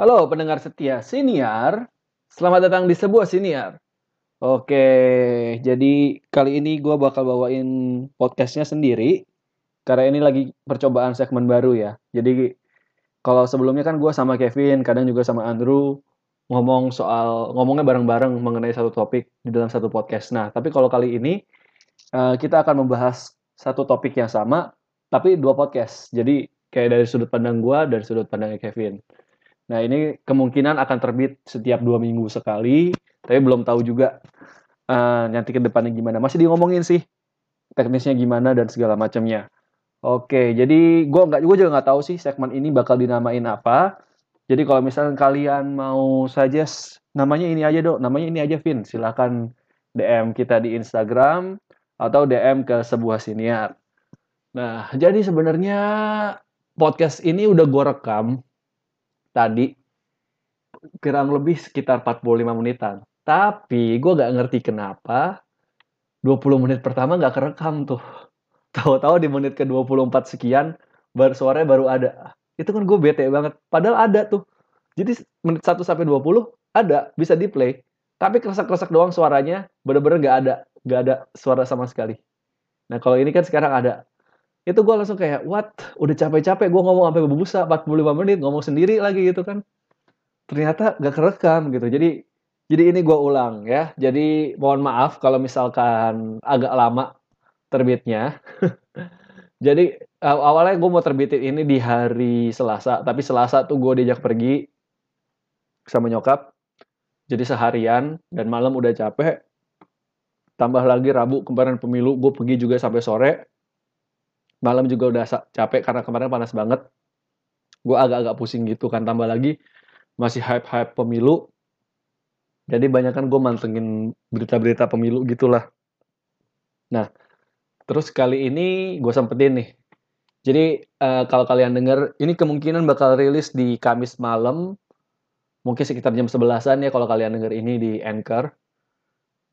Halo pendengar setia siniar, selamat datang di sebuah siniar. Oke, jadi kali ini gue bakal bawain podcastnya sendiri, karena ini lagi percobaan segmen baru ya. Jadi kalau sebelumnya kan gue sama Kevin, kadang juga sama Andrew ngomong soal ngomongnya bareng-bareng mengenai satu topik di dalam satu podcast. Nah, tapi kalau kali ini uh, kita akan membahas satu topik yang sama, tapi dua podcast. Jadi kayak dari sudut pandang gue, dari sudut pandangnya Kevin. Nah ini kemungkinan akan terbit setiap dua minggu sekali, tapi belum tahu juga uh, nanti ke depannya gimana. Masih di ngomongin sih teknisnya gimana dan segala macamnya. Oke, jadi gue nggak, juga nggak tahu sih segmen ini bakal dinamain apa. Jadi kalau misalnya kalian mau saja namanya ini aja dok, namanya ini aja Vin, silahkan DM kita di Instagram atau DM ke sebuah siniar. Nah, jadi sebenarnya podcast ini udah gue rekam tadi kurang lebih sekitar 45 menitan. Tapi gue gak ngerti kenapa 20 menit pertama gak kerekam tuh. Tahu-tahu di menit ke 24 sekian baru suaranya baru ada. Itu kan gue bete banget. Padahal ada tuh. Jadi menit 1 sampai 20 ada bisa di play. Tapi keresak-keresak doang suaranya bener-bener gak ada. Gak ada suara sama sekali. Nah kalau ini kan sekarang ada itu gue langsung kayak what? Udah capek-capek gue ngomong sampai berbusa 45 menit ngomong sendiri lagi gitu kan. Ternyata gak kerekam gitu. Jadi jadi ini gue ulang ya. Jadi mohon maaf kalau misalkan agak lama terbitnya. Jadi awalnya gue mau terbitin ini di hari Selasa tapi Selasa tuh gue diajak pergi sama nyokap. Jadi seharian dan malam udah capek. Tambah lagi Rabu kemarin pemilu gue pergi juga sampai sore malam juga udah capek karena kemarin panas banget. Gue agak-agak pusing gitu kan tambah lagi masih hype-hype pemilu. Jadi banyak kan gue mantengin berita-berita pemilu gitulah. Nah terus kali ini gue sempetin nih. Jadi uh, kalau kalian denger ini kemungkinan bakal rilis di Kamis malam. Mungkin sekitar jam 11-an ya kalau kalian denger ini di Anchor.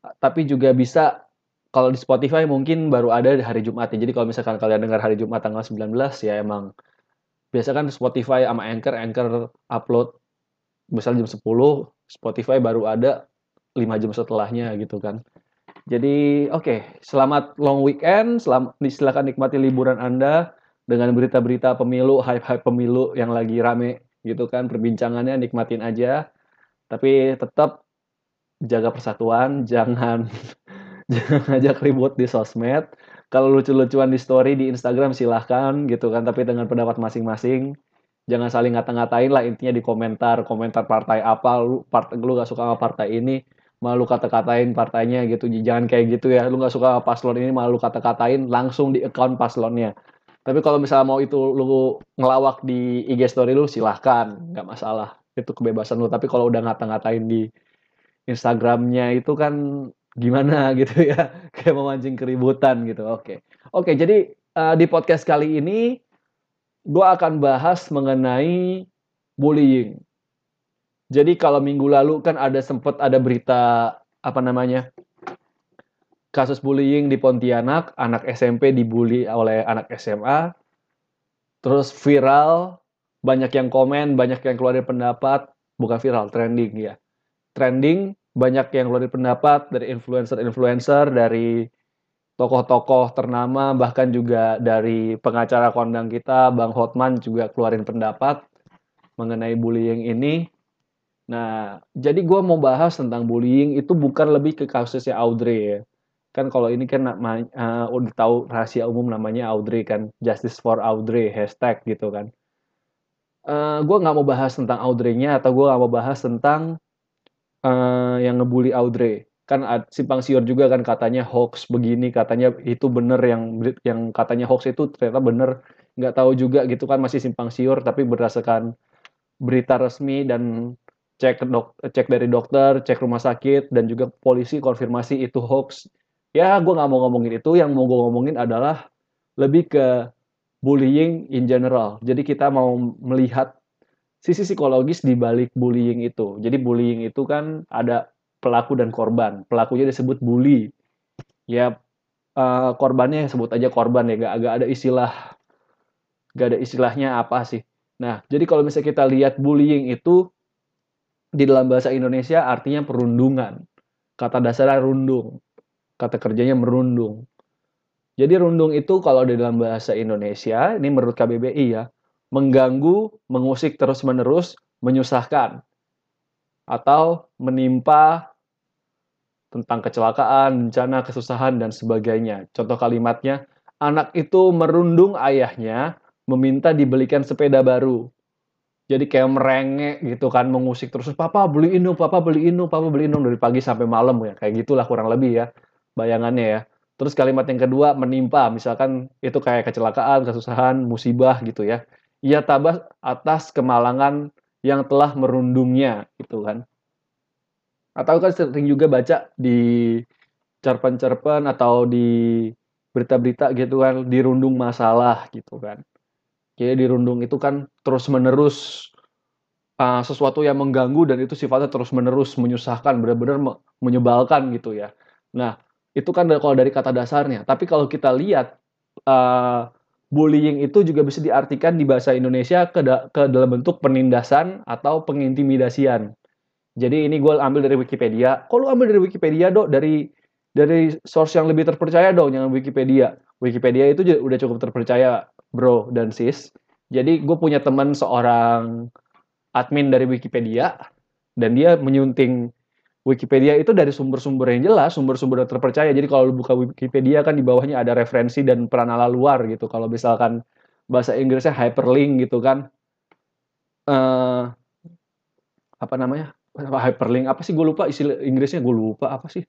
Tapi juga bisa kalau di Spotify mungkin baru ada di hari Jumat ya. Jadi kalau misalkan kalian dengar hari Jumat tanggal 19 ya emang biasa kan Spotify sama Anchor, Anchor upload misalnya jam 10, Spotify baru ada 5 jam setelahnya gitu kan. Jadi oke, okay, selamat long weekend, selamat silakan nikmati liburan Anda dengan berita-berita pemilu, hype-hype pemilu yang lagi rame gitu kan, perbincangannya nikmatin aja. Tapi tetap jaga persatuan, jangan jangan ngajak ribut di sosmed. Kalau lucu-lucuan di story di Instagram silahkan gitu kan, tapi dengan pendapat masing-masing. Jangan saling ngata-ngatain lah intinya di komentar, komentar partai apa, lu partai lu gak suka sama partai ini, malu kata-katain partainya gitu. Jangan kayak gitu ya. Lu gak suka paslon ini, malu kata-katain langsung di account paslonnya. Tapi kalau misalnya mau itu lu ngelawak di IG story lu silahkan, nggak masalah. Itu kebebasan lu. Tapi kalau udah ngata-ngatain di Instagramnya itu kan gimana gitu ya kayak memancing keributan gitu oke. Oke jadi uh, di podcast kali ini gue akan bahas mengenai bullying. Jadi kalau minggu lalu kan ada sempat ada berita apa namanya kasus bullying di Pontianak anak SMP dibully oleh anak SMA terus viral banyak yang komen banyak yang keluar pendapat bukan viral trending ya. Trending banyak yang keluar pendapat dari influencer-influencer, dari tokoh-tokoh ternama, bahkan juga dari pengacara kondang kita, Bang Hotman juga keluarin pendapat mengenai bullying ini. Nah, jadi gue mau bahas tentang bullying itu bukan lebih ke kasusnya Audrey ya. Kan kalau ini kan uh, udah tahu rahasia umum namanya Audrey kan, Justice for Audrey, hashtag gitu kan. Uh, gue nggak mau bahas tentang Audrey-nya atau gue nggak mau bahas tentang uh, yang ngebully Audrey. Kan simpang siur juga kan katanya hoax begini, katanya itu bener yang yang katanya hoax itu ternyata bener. Nggak tahu juga gitu kan masih simpang siur tapi berdasarkan berita resmi dan cek dok cek dari dokter, cek rumah sakit dan juga polisi konfirmasi itu hoax. Ya, gue nggak mau ngomongin itu. Yang mau gue ngomongin adalah lebih ke bullying in general. Jadi kita mau melihat sisi psikologis di balik bullying itu. Jadi bullying itu kan ada pelaku dan korban. Pelakunya disebut bully. Ya uh, korbannya sebut aja korban ya, gak, agak ada istilah gak ada istilahnya apa sih. Nah, jadi kalau misalnya kita lihat bullying itu di dalam bahasa Indonesia artinya perundungan. Kata dasarnya rundung. Kata kerjanya merundung. Jadi rundung itu kalau di dalam bahasa Indonesia, ini menurut KBBI ya, mengganggu, mengusik terus-menerus, menyusahkan, atau menimpa tentang kecelakaan, bencana, kesusahan, dan sebagainya. Contoh kalimatnya, anak itu merundung ayahnya, meminta dibelikan sepeda baru. Jadi kayak merengek gitu kan, mengusik terus, papa beliin dong, papa beliin dong, papa beliin dong, dari pagi sampai malam ya. Kayak gitulah kurang lebih ya, bayangannya ya. Terus kalimat yang kedua, menimpa, misalkan itu kayak kecelakaan, kesusahan, musibah gitu ya. Ia tabah atas kemalangan yang telah merundungnya gitu kan. Atau kan sering juga baca di cerpen-cerpen atau di berita-berita gitu kan dirundung masalah gitu kan. Jadi dirundung itu kan terus-menerus uh, sesuatu yang mengganggu dan itu sifatnya terus-menerus menyusahkan, benar-benar me menyebalkan gitu ya. Nah, itu kan kalau dari kata dasarnya. Tapi kalau kita lihat uh, bullying itu juga bisa diartikan di bahasa Indonesia ke, da ke dalam bentuk penindasan atau pengintimidasian. Jadi ini gue ambil dari Wikipedia. Lu ambil dari Wikipedia, dok? Dari dari source yang lebih terpercaya dong, jangan Wikipedia. Wikipedia itu udah cukup terpercaya, bro dan sis. Jadi gue punya teman seorang admin dari Wikipedia, dan dia menyunting Wikipedia itu dari sumber-sumber yang jelas, sumber-sumber yang terpercaya. Jadi kalau buka Wikipedia kan di bawahnya ada referensi dan peranala luar gitu. Kalau misalkan bahasa Inggrisnya hyperlink gitu kan. Uh, apa namanya? Hyperlink apa sih gue lupa istilah Inggrisnya gue lupa apa sih?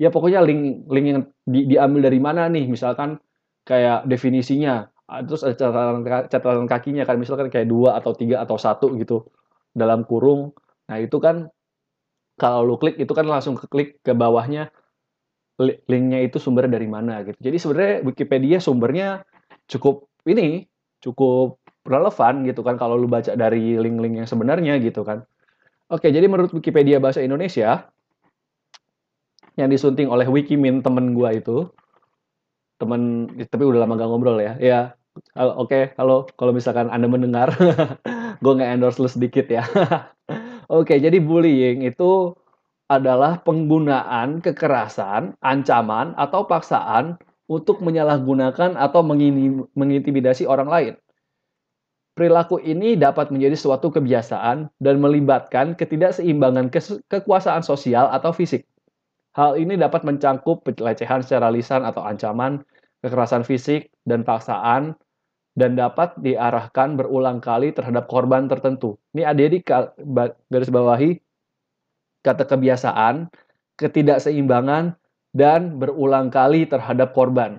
Ya pokoknya link link yang di, diambil dari mana nih? Misalkan kayak definisinya, ah, terus ada catatan catatan kakinya kan misalkan kayak dua atau tiga atau satu gitu dalam kurung. Nah itu kan kalau lu klik itu kan langsung ke klik ke bawahnya linknya itu sumbernya dari mana gitu. Jadi sebenarnya Wikipedia sumbernya cukup ini cukup relevan gitu kan kalau lu baca dari link-link yang sebenarnya gitu kan. Oke, jadi menurut Wikipedia bahasa Indonesia yang disunting oleh Wikimin temen gua itu temen tapi udah lama gak ngobrol ya. Ya, oke, okay, kalau misalkan Anda mendengar, gue nggak endorse lu sedikit ya. Oke, jadi bullying itu adalah penggunaan kekerasan, ancaman, atau paksaan untuk menyalahgunakan atau mengintimidasi orang lain. Perilaku ini dapat menjadi suatu kebiasaan dan melibatkan ketidakseimbangan ke kekuasaan sosial atau fisik. Hal ini dapat mencangkup pelecehan secara lisan atau ancaman, kekerasan fisik, dan paksaan, dan dapat diarahkan berulang kali terhadap korban tertentu. Ini ada di garis bawahi kata kebiasaan, ketidakseimbangan, dan berulang kali terhadap korban.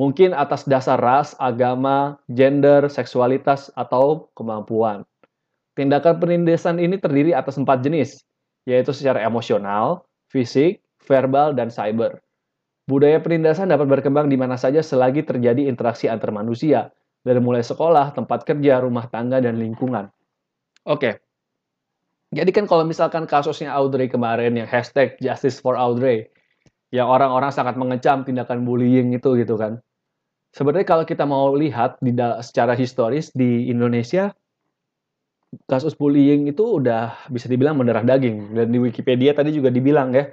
Mungkin atas dasar ras, agama, gender, seksualitas, atau kemampuan. Tindakan penindasan ini terdiri atas empat jenis, yaitu secara emosional, fisik, verbal, dan cyber. Budaya penindasan dapat berkembang di mana saja selagi terjadi interaksi antar manusia, dari mulai sekolah, tempat kerja, rumah tangga, dan lingkungan. Oke, jadi kan kalau misalkan kasusnya Audrey kemarin yang hashtag Justice for Audrey, yang orang-orang sangat mengecam tindakan bullying itu gitu kan. Sebenarnya kalau kita mau lihat di secara historis di Indonesia, kasus bullying itu udah bisa dibilang mendarah daging. Dan di Wikipedia tadi juga dibilang ya,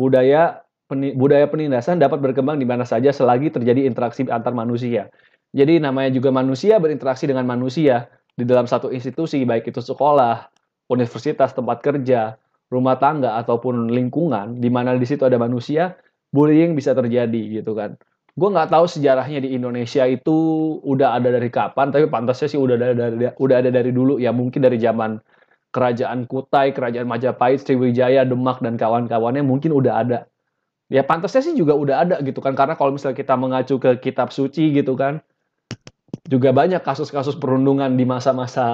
budaya budaya penindasan dapat berkembang di mana saja selagi terjadi interaksi antar manusia. Jadi namanya juga manusia berinteraksi dengan manusia di dalam satu institusi, baik itu sekolah, universitas, tempat kerja, rumah tangga ataupun lingkungan, di mana di situ ada manusia, bullying bisa terjadi gitu kan. Gue nggak tahu sejarahnya di Indonesia itu udah ada dari kapan, tapi pantasnya sih udah ada dari udah ada dari dulu ya mungkin dari zaman kerajaan Kutai, kerajaan Majapahit, Sriwijaya, Demak dan kawan-kawannya mungkin udah ada ya pantasnya sih juga udah ada gitu kan karena kalau misalnya kita mengacu ke kitab suci gitu kan juga banyak kasus-kasus perundungan di masa-masa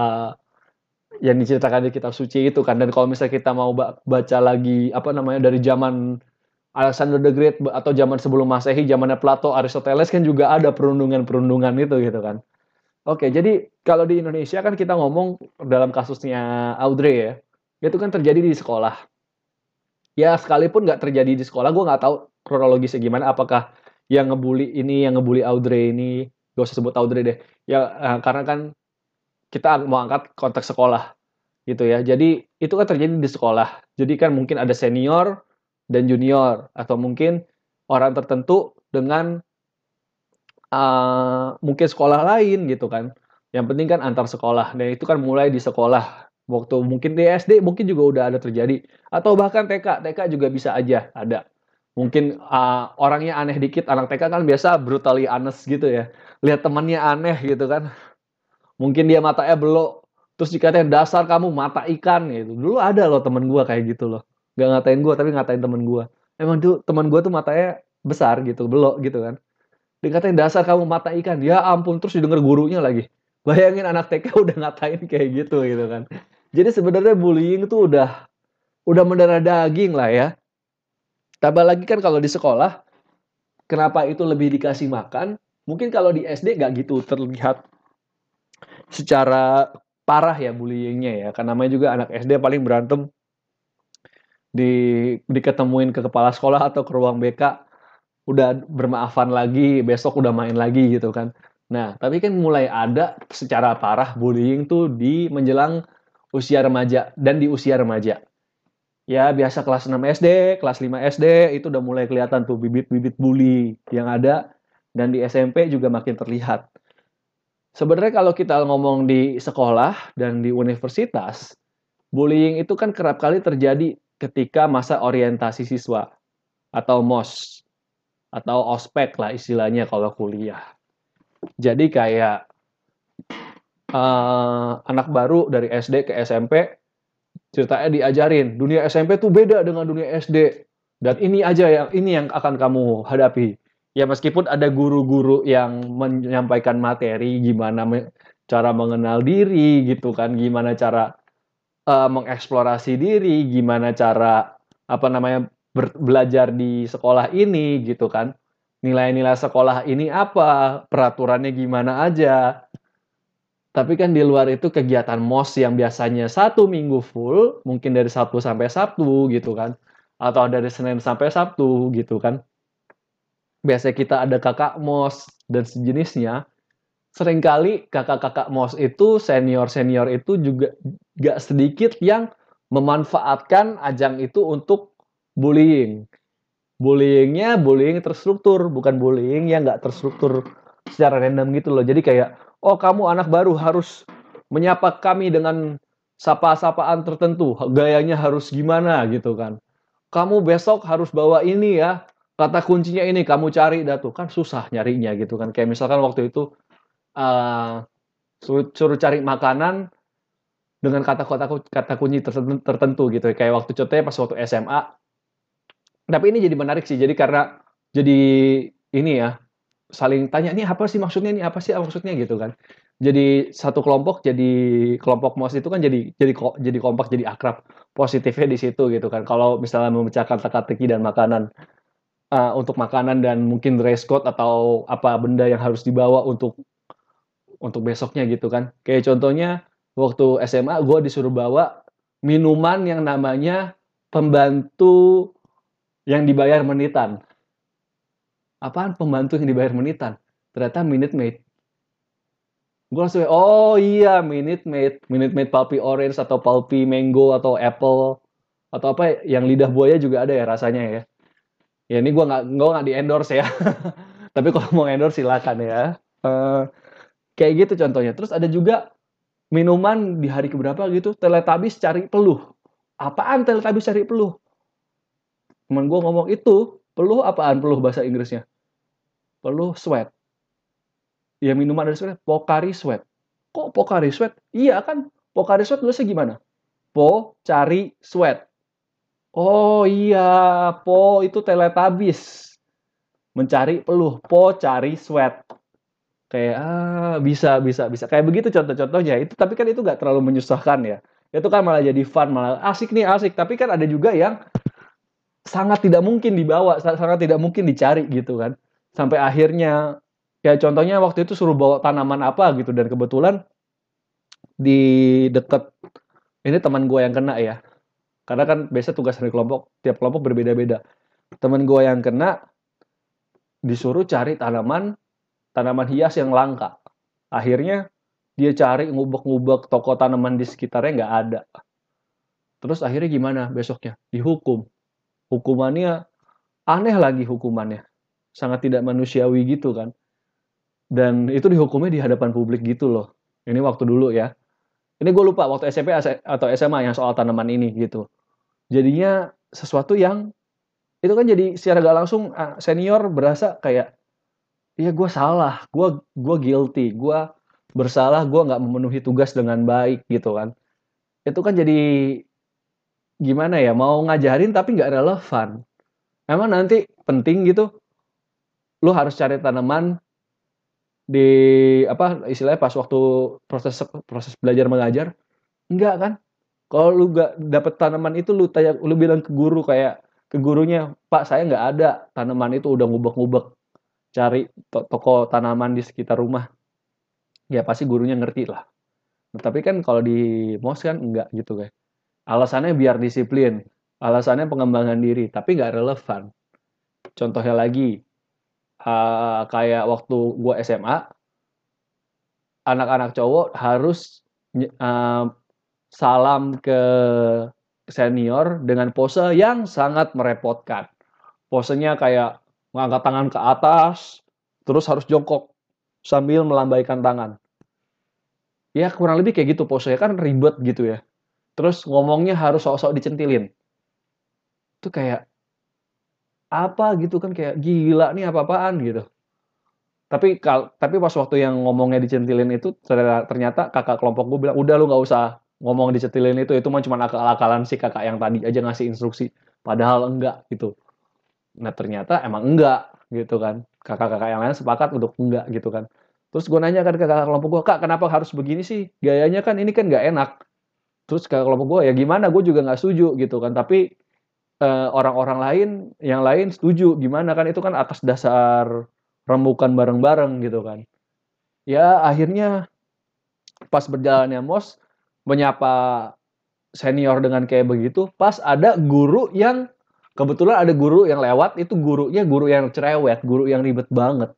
yang diceritakan di kitab suci itu kan dan kalau misalnya kita mau baca lagi apa namanya dari zaman Alexander the Great atau zaman sebelum Masehi, zamannya Plato, Aristoteles kan juga ada perundungan-perundungan itu gitu kan. Oke, jadi kalau di Indonesia kan kita ngomong dalam kasusnya Audrey ya, itu kan terjadi di sekolah ya sekalipun nggak terjadi di sekolah gue nggak tahu kronologisnya gimana apakah yang ngebully ini yang ngebully Audrey ini gak usah sebut Audrey deh ya uh, karena kan kita mau angkat konteks sekolah gitu ya. Jadi itu kan terjadi di sekolah. Jadi kan mungkin ada senior dan junior atau mungkin orang tertentu dengan uh, mungkin sekolah lain gitu kan. Yang penting kan antar sekolah. Dan itu kan mulai di sekolah. Waktu mungkin di SD mungkin juga udah ada terjadi atau bahkan TK, TK juga bisa aja ada. Mungkin uh, orangnya aneh dikit, anak TK kan biasa brutally honest gitu ya. Lihat temannya aneh gitu kan. Mungkin dia matanya belok, terus dikatain dasar kamu mata ikan gitu. Dulu ada loh temen gua kayak gitu loh. Gak ngatain gua tapi ngatain temen gua. Emang tuh temen gua tuh matanya besar gitu, belok gitu kan. Dikatain dasar kamu mata ikan. Ya ampun, terus didengar gurunya lagi. Bayangin anak TK udah ngatain kayak gitu gitu kan. Jadi sebenarnya bullying itu udah udah mendarah daging lah ya. Tambah lagi kan kalau di sekolah, kenapa itu lebih dikasih makan? Mungkin kalau di SD nggak gitu terlihat secara parah ya bullyingnya ya. Karena namanya juga anak SD paling berantem di diketemuin ke kepala sekolah atau ke ruang BK udah bermaafan lagi, besok udah main lagi gitu kan. Nah, tapi kan mulai ada secara parah bullying tuh di menjelang usia remaja dan di usia remaja. Ya, biasa kelas 6 SD, kelas 5 SD itu udah mulai kelihatan tuh bibit-bibit bully yang ada dan di SMP juga makin terlihat. Sebenarnya kalau kita ngomong di sekolah dan di universitas, bullying itu kan kerap kali terjadi ketika masa orientasi siswa atau MOS atau ospek lah istilahnya kalau kuliah. Jadi kayak uh, anak baru dari SD ke SMP ceritanya diajarin dunia SMP tuh beda dengan dunia SD dan ini aja yang ini yang akan kamu hadapi. Ya meskipun ada guru-guru yang menyampaikan materi gimana me cara mengenal diri gitu kan, gimana cara uh, mengeksplorasi diri, gimana cara apa namanya belajar di sekolah ini gitu kan nilai-nilai sekolah ini apa, peraturannya gimana aja. Tapi kan di luar itu kegiatan MOS yang biasanya satu minggu full, mungkin dari Sabtu sampai Sabtu gitu kan. Atau dari Senin sampai Sabtu gitu kan. Biasanya kita ada kakak MOS dan sejenisnya. Seringkali kakak-kakak MOS itu, senior-senior itu juga gak sedikit yang memanfaatkan ajang itu untuk bullying bullyingnya bullying terstruktur bukan bullying yang nggak terstruktur secara random gitu loh jadi kayak oh kamu anak baru harus menyapa kami dengan sapa-sapaan tertentu. Gayanya harus gimana gitu kan. Kamu besok harus bawa ini ya. Kata kuncinya ini kamu cari dah tuh. Kan susah nyarinya gitu kan. Kayak misalkan waktu itu uh, suruh, suruh cari makanan dengan kata-kata kata kunci tertentu, tertentu gitu kayak waktu contohnya pas waktu SMA tapi ini jadi menarik sih. Jadi karena jadi ini ya saling tanya ini apa sih maksudnya ini apa sih maksudnya gitu kan. Jadi satu kelompok jadi kelompok MOS itu kan jadi jadi jadi kompak jadi akrab. Positifnya di situ gitu kan. Kalau misalnya memecahkan teka-teki dan makanan uh, untuk makanan dan mungkin dress code atau apa benda yang harus dibawa untuk untuk besoknya gitu kan. Kayak contohnya waktu SMA gue disuruh bawa minuman yang namanya pembantu yang dibayar menitan. Apaan pembantu yang dibayar menitan? Ternyata Minute Maid. Gue langsung, oh iya Minute Maid. Minute Maid Pulpy Orange atau Pulpy Mango atau Apple. Atau apa yang lidah buaya juga ada ya rasanya ya. Ya ini gue nggak gue nggak di endorse ya. Tapi kalau mau endorse silakan ya. Uh, kayak gitu contohnya. Terus ada juga minuman di hari keberapa gitu, Teletubbies cari peluh. Apaan Teletubbies cari peluh? teman gue ngomong itu peluh apaan peluh bahasa Inggrisnya peluh sweat. Ya minuman dari sweat. Pokari sweat. Kok Pokari sweat? Iya kan? Pokari sweat tulisnya gimana? Po cari sweat. Oh iya. Po itu teletabis. Mencari peluh. Po cari sweat. Kayak ah bisa bisa bisa. Kayak begitu contoh-contohnya. Itu tapi kan itu nggak terlalu menyusahkan ya. Itu kan malah jadi fun malah asik nih asik. Tapi kan ada juga yang sangat tidak mungkin dibawa, sangat tidak mungkin dicari gitu kan. Sampai akhirnya ya contohnya waktu itu suruh bawa tanaman apa gitu dan kebetulan di deket ini teman gue yang kena ya. Karena kan biasa tugas dari kelompok, tiap kelompok berbeda-beda. Teman gue yang kena disuruh cari tanaman tanaman hias yang langka. Akhirnya dia cari ngubek-ngubek toko tanaman di sekitarnya nggak ada terus akhirnya gimana besoknya dihukum hukumannya aneh lagi hukumannya sangat tidak manusiawi gitu kan. Dan itu dihukumnya di hadapan publik gitu loh. Ini waktu dulu ya. Ini gue lupa waktu SMP atau SMA yang soal tanaman ini gitu. Jadinya sesuatu yang itu kan jadi secara gak langsung ah, senior berasa kayak iya gue salah gue gue guilty gue bersalah gue nggak memenuhi tugas dengan baik gitu kan. Itu kan jadi gimana ya mau ngajarin tapi nggak relevan. Emang nanti penting gitu lu harus cari tanaman di apa istilahnya pas waktu proses proses belajar mengajar? Enggak kan? Kalau lu nggak dapet tanaman itu lu tanya lu bilang ke guru kayak ke gurunya pak saya nggak ada tanaman itu udah ngubek-ngubek. Cari to toko tanaman di sekitar rumah. Ya pasti gurunya ngerti lah. Nah, tapi kan kalau di mos kan enggak gitu kayak Alasannya biar disiplin, alasannya pengembangan diri, tapi nggak relevan. Contohnya lagi, uh, kayak waktu gue SMA, anak-anak cowok harus uh, salam ke senior dengan pose yang sangat merepotkan. Posenya kayak mengangkat tangan ke atas, terus harus jongkok sambil melambaikan tangan. Ya kurang lebih kayak gitu posenya kan ribet gitu ya terus ngomongnya harus sok-sok dicentilin itu kayak apa gitu kan kayak gila nih apa-apaan? gitu. Tapi kal tapi pas waktu yang ngomongnya dicentilin itu ternyata kakak kelompok gue bilang udah lu nggak usah ngomong dicentilin itu itu mah cuma akal-akalan si kakak yang tadi aja ngasih instruksi. Padahal enggak gitu. Nah ternyata emang enggak gitu kan. Kakak-kakak yang lain sepakat untuk enggak gitu kan. Terus gue nanya kan ke kakak kelompok gue kak kenapa harus begini sih? Gayanya kan ini kan nggak enak. Terus kalau kelompok gue ya gimana? Gue juga nggak setuju gitu kan. Tapi eh, orang-orang lain yang lain setuju. Gimana kan? Itu kan atas dasar rembukan bareng-bareng gitu kan. Ya akhirnya pas berjalannya mos menyapa senior dengan kayak begitu pas ada guru yang kebetulan ada guru yang lewat itu gurunya guru yang cerewet guru yang ribet banget.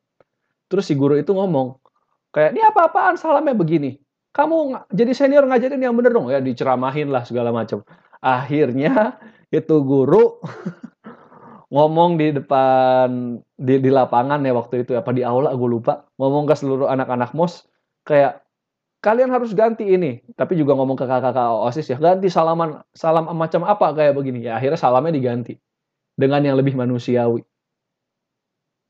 Terus si guru itu ngomong kayak ini apa-apaan? Salamnya begini. Kamu jadi senior ngajarin yang bener dong. Ya diceramahin lah segala macam. Akhirnya itu guru ngomong di depan di, di lapangan ya waktu itu. Apa di aula gue lupa. Ngomong ke seluruh anak-anak mos kayak kalian harus ganti ini. Tapi juga ngomong ke kakak-kakak osis ya ganti salaman salam macam apa? Kayak begini. Ya akhirnya salamnya diganti dengan yang lebih manusiawi.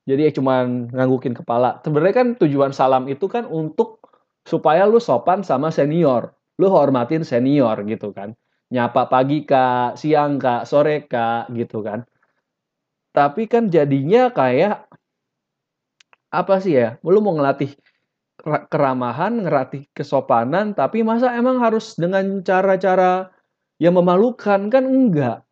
Jadi ya cuman nganggukin kepala. Sebenarnya kan tujuan salam itu kan untuk supaya lu sopan sama senior. Lu hormatin senior gitu kan. Nyapa pagi kak, siang kak, sore kak. Gitu kan. Tapi kan jadinya kayak apa sih ya? Lu mau ngelatih keramahan, ngelatih kesopanan, tapi masa emang harus dengan cara-cara yang memalukan? Kan enggak.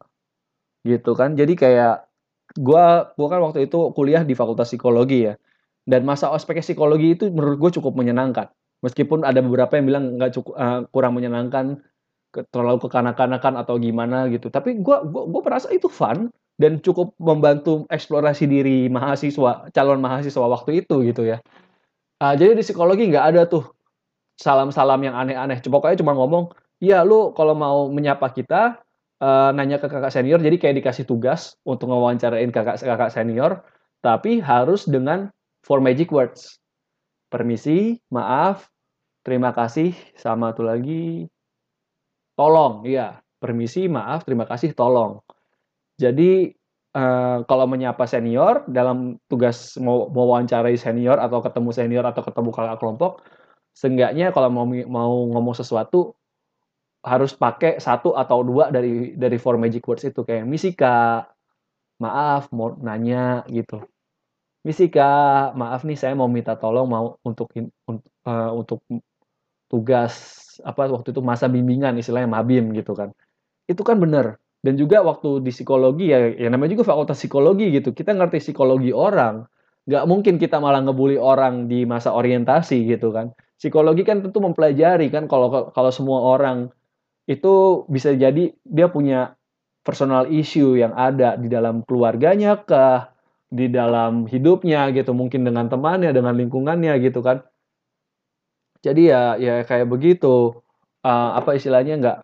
Gitu kan. Jadi kayak gua gua kan waktu itu kuliah di fakultas psikologi ya. Dan masa ospek psikologi itu menurut gue cukup menyenangkan. Meskipun ada beberapa yang bilang nggak cukup uh, kurang menyenangkan, terlalu kekanak-kanakan atau gimana gitu. Tapi gue gua, gua merasa itu fun dan cukup membantu eksplorasi diri mahasiswa, calon mahasiswa waktu itu gitu ya. Uh, jadi di psikologi nggak ada tuh salam-salam yang aneh-aneh. Pokoknya cuma ngomong, iya lu kalau mau menyapa kita, uh, nanya ke kakak senior, jadi kayak dikasih tugas untuk ngewawancarain kakak kakak senior, tapi harus dengan four magic words permisi, maaf, terima kasih, sama tuh lagi, tolong, iya, permisi, maaf, terima kasih, tolong. Jadi uh, kalau menyapa senior dalam tugas mau wawancarai senior atau ketemu senior atau ketemu kakak kelompok, seenggaknya kalau mau mau ngomong sesuatu harus pakai satu atau dua dari dari four magic words itu kayak misi kak, maaf mau nanya gitu. Misi Kak, maaf nih saya mau minta tolong mau untuk uh, untuk tugas apa waktu itu masa bimbingan istilahnya mabim gitu kan. Itu kan benar dan juga waktu di psikologi ya, ya namanya juga fakultas psikologi gitu. Kita ngerti psikologi orang, nggak mungkin kita malah ngebully orang di masa orientasi gitu kan. Psikologi kan tentu mempelajari kan kalau kalau semua orang itu bisa jadi dia punya personal issue yang ada di dalam keluarganya kah, di dalam hidupnya gitu, mungkin dengan temannya, dengan lingkungannya gitu kan. Jadi ya ya kayak begitu. Uh, apa istilahnya nggak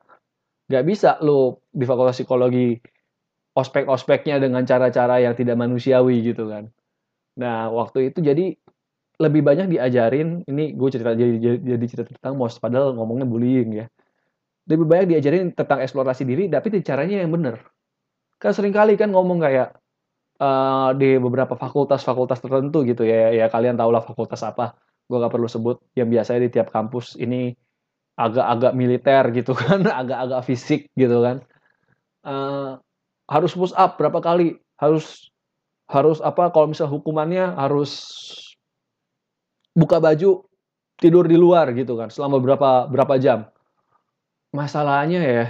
nggak bisa lo di fakultas psikologi ospek-ospeknya dengan cara-cara yang tidak manusiawi gitu kan. Nah waktu itu jadi lebih banyak diajarin ini gue cerita jadi jadi cerita tentang mos padahal ngomongnya bullying ya lebih banyak diajarin tentang eksplorasi diri tapi caranya yang benar kan sering kali kan ngomong kayak uh, di beberapa fakultas-fakultas tertentu gitu ya ya kalian tahu lah fakultas apa gue gak perlu sebut yang biasanya di tiap kampus ini agak-agak militer gitu kan agak-agak fisik gitu kan. Uh, harus push up berapa kali harus harus apa kalau misal hukumannya harus buka baju tidur di luar gitu kan selama berapa berapa jam. Masalahnya ya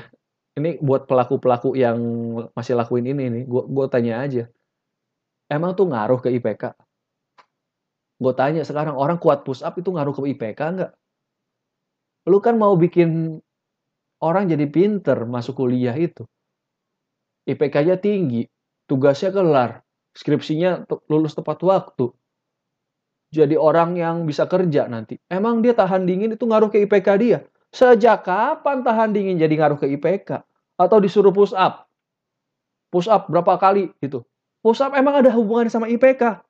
ini buat pelaku-pelaku yang masih lakuin ini nih gue gue tanya aja. Emang tuh ngaruh ke IPK gue tanya sekarang orang kuat push up itu ngaruh ke IPK nggak lu kan mau bikin orang jadi pinter masuk kuliah itu IPK-nya tinggi tugasnya kelar skripsinya lulus tepat waktu jadi orang yang bisa kerja nanti. Emang dia tahan dingin itu ngaruh ke IPK dia? Sejak kapan tahan dingin jadi ngaruh ke IPK? Atau disuruh push up? Push up berapa kali gitu? Push up emang ada hubungan sama IPK?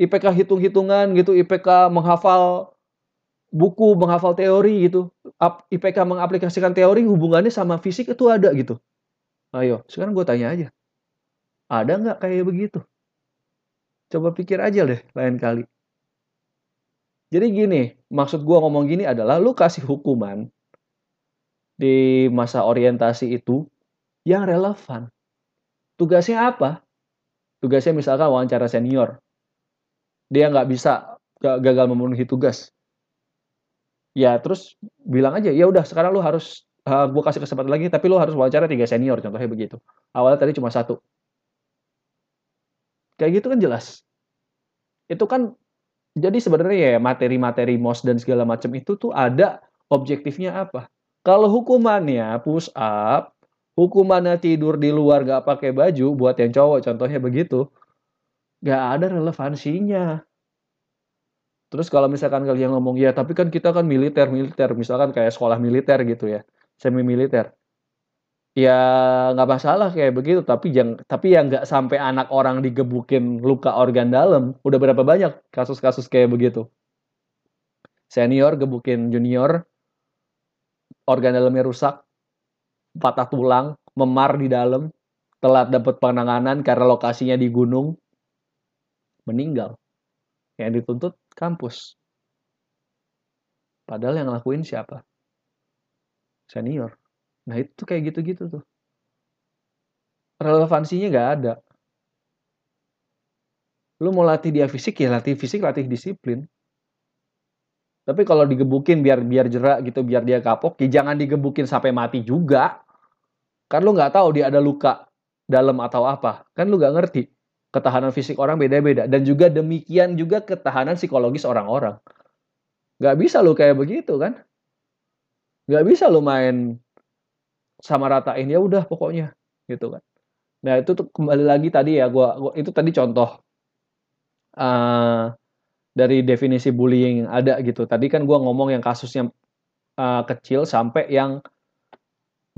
IPK hitung-hitungan gitu, IPK menghafal buku, menghafal teori gitu. IPK mengaplikasikan teori hubungannya sama fisik itu ada gitu. Ayo, sekarang gue tanya aja. Ada nggak kayak begitu? Coba pikir aja deh lain kali. Jadi gini, maksud gua ngomong gini adalah lu kasih hukuman di masa orientasi itu yang relevan. Tugasnya apa? Tugasnya misalkan wawancara senior. Dia nggak bisa gagal memenuhi tugas. Ya terus bilang aja, ya udah sekarang lu harus uh, gua kasih kesempatan lagi, tapi lu harus wawancara tiga senior, contohnya begitu. Awalnya tadi cuma satu. Kayak gitu kan jelas. Itu kan jadi sebenarnya ya materi-materi MOS dan segala macam itu tuh ada objektifnya apa? Kalau hukumannya push up, hukumannya tidur di luar gak pakai baju buat yang cowok contohnya begitu, gak ada relevansinya. Terus kalau misalkan kalian ngomong ya tapi kan kita kan militer militer misalkan kayak sekolah militer gitu ya semi militer Ya nggak masalah kayak begitu, tapi yang tapi yang nggak sampai anak orang digebukin luka organ dalam. Udah berapa banyak kasus-kasus kayak begitu. Senior gebukin junior, organ dalamnya rusak, patah tulang, memar di dalam, telat dapat penanganan karena lokasinya di gunung, meninggal. Yang dituntut kampus. Padahal yang ngelakuin siapa? Senior. Nah itu kayak gitu-gitu tuh. Relevansinya nggak ada. Lu mau latih dia fisik ya latih fisik, latih disiplin. Tapi kalau digebukin biar biar jerak gitu, biar dia kapok, ya jangan digebukin sampai mati juga. Kan lu nggak tahu dia ada luka dalam atau apa. Kan lu nggak ngerti. Ketahanan fisik orang beda-beda. Dan juga demikian juga ketahanan psikologis orang-orang. Nggak bisa lu kayak begitu kan. Nggak bisa lu main sama ratain ya udah pokoknya gitu kan. Nah itu tuh kembali lagi tadi ya gua, gua itu tadi contoh uh, dari definisi bullying yang ada gitu. Tadi kan gua ngomong yang kasusnya uh, kecil sampai yang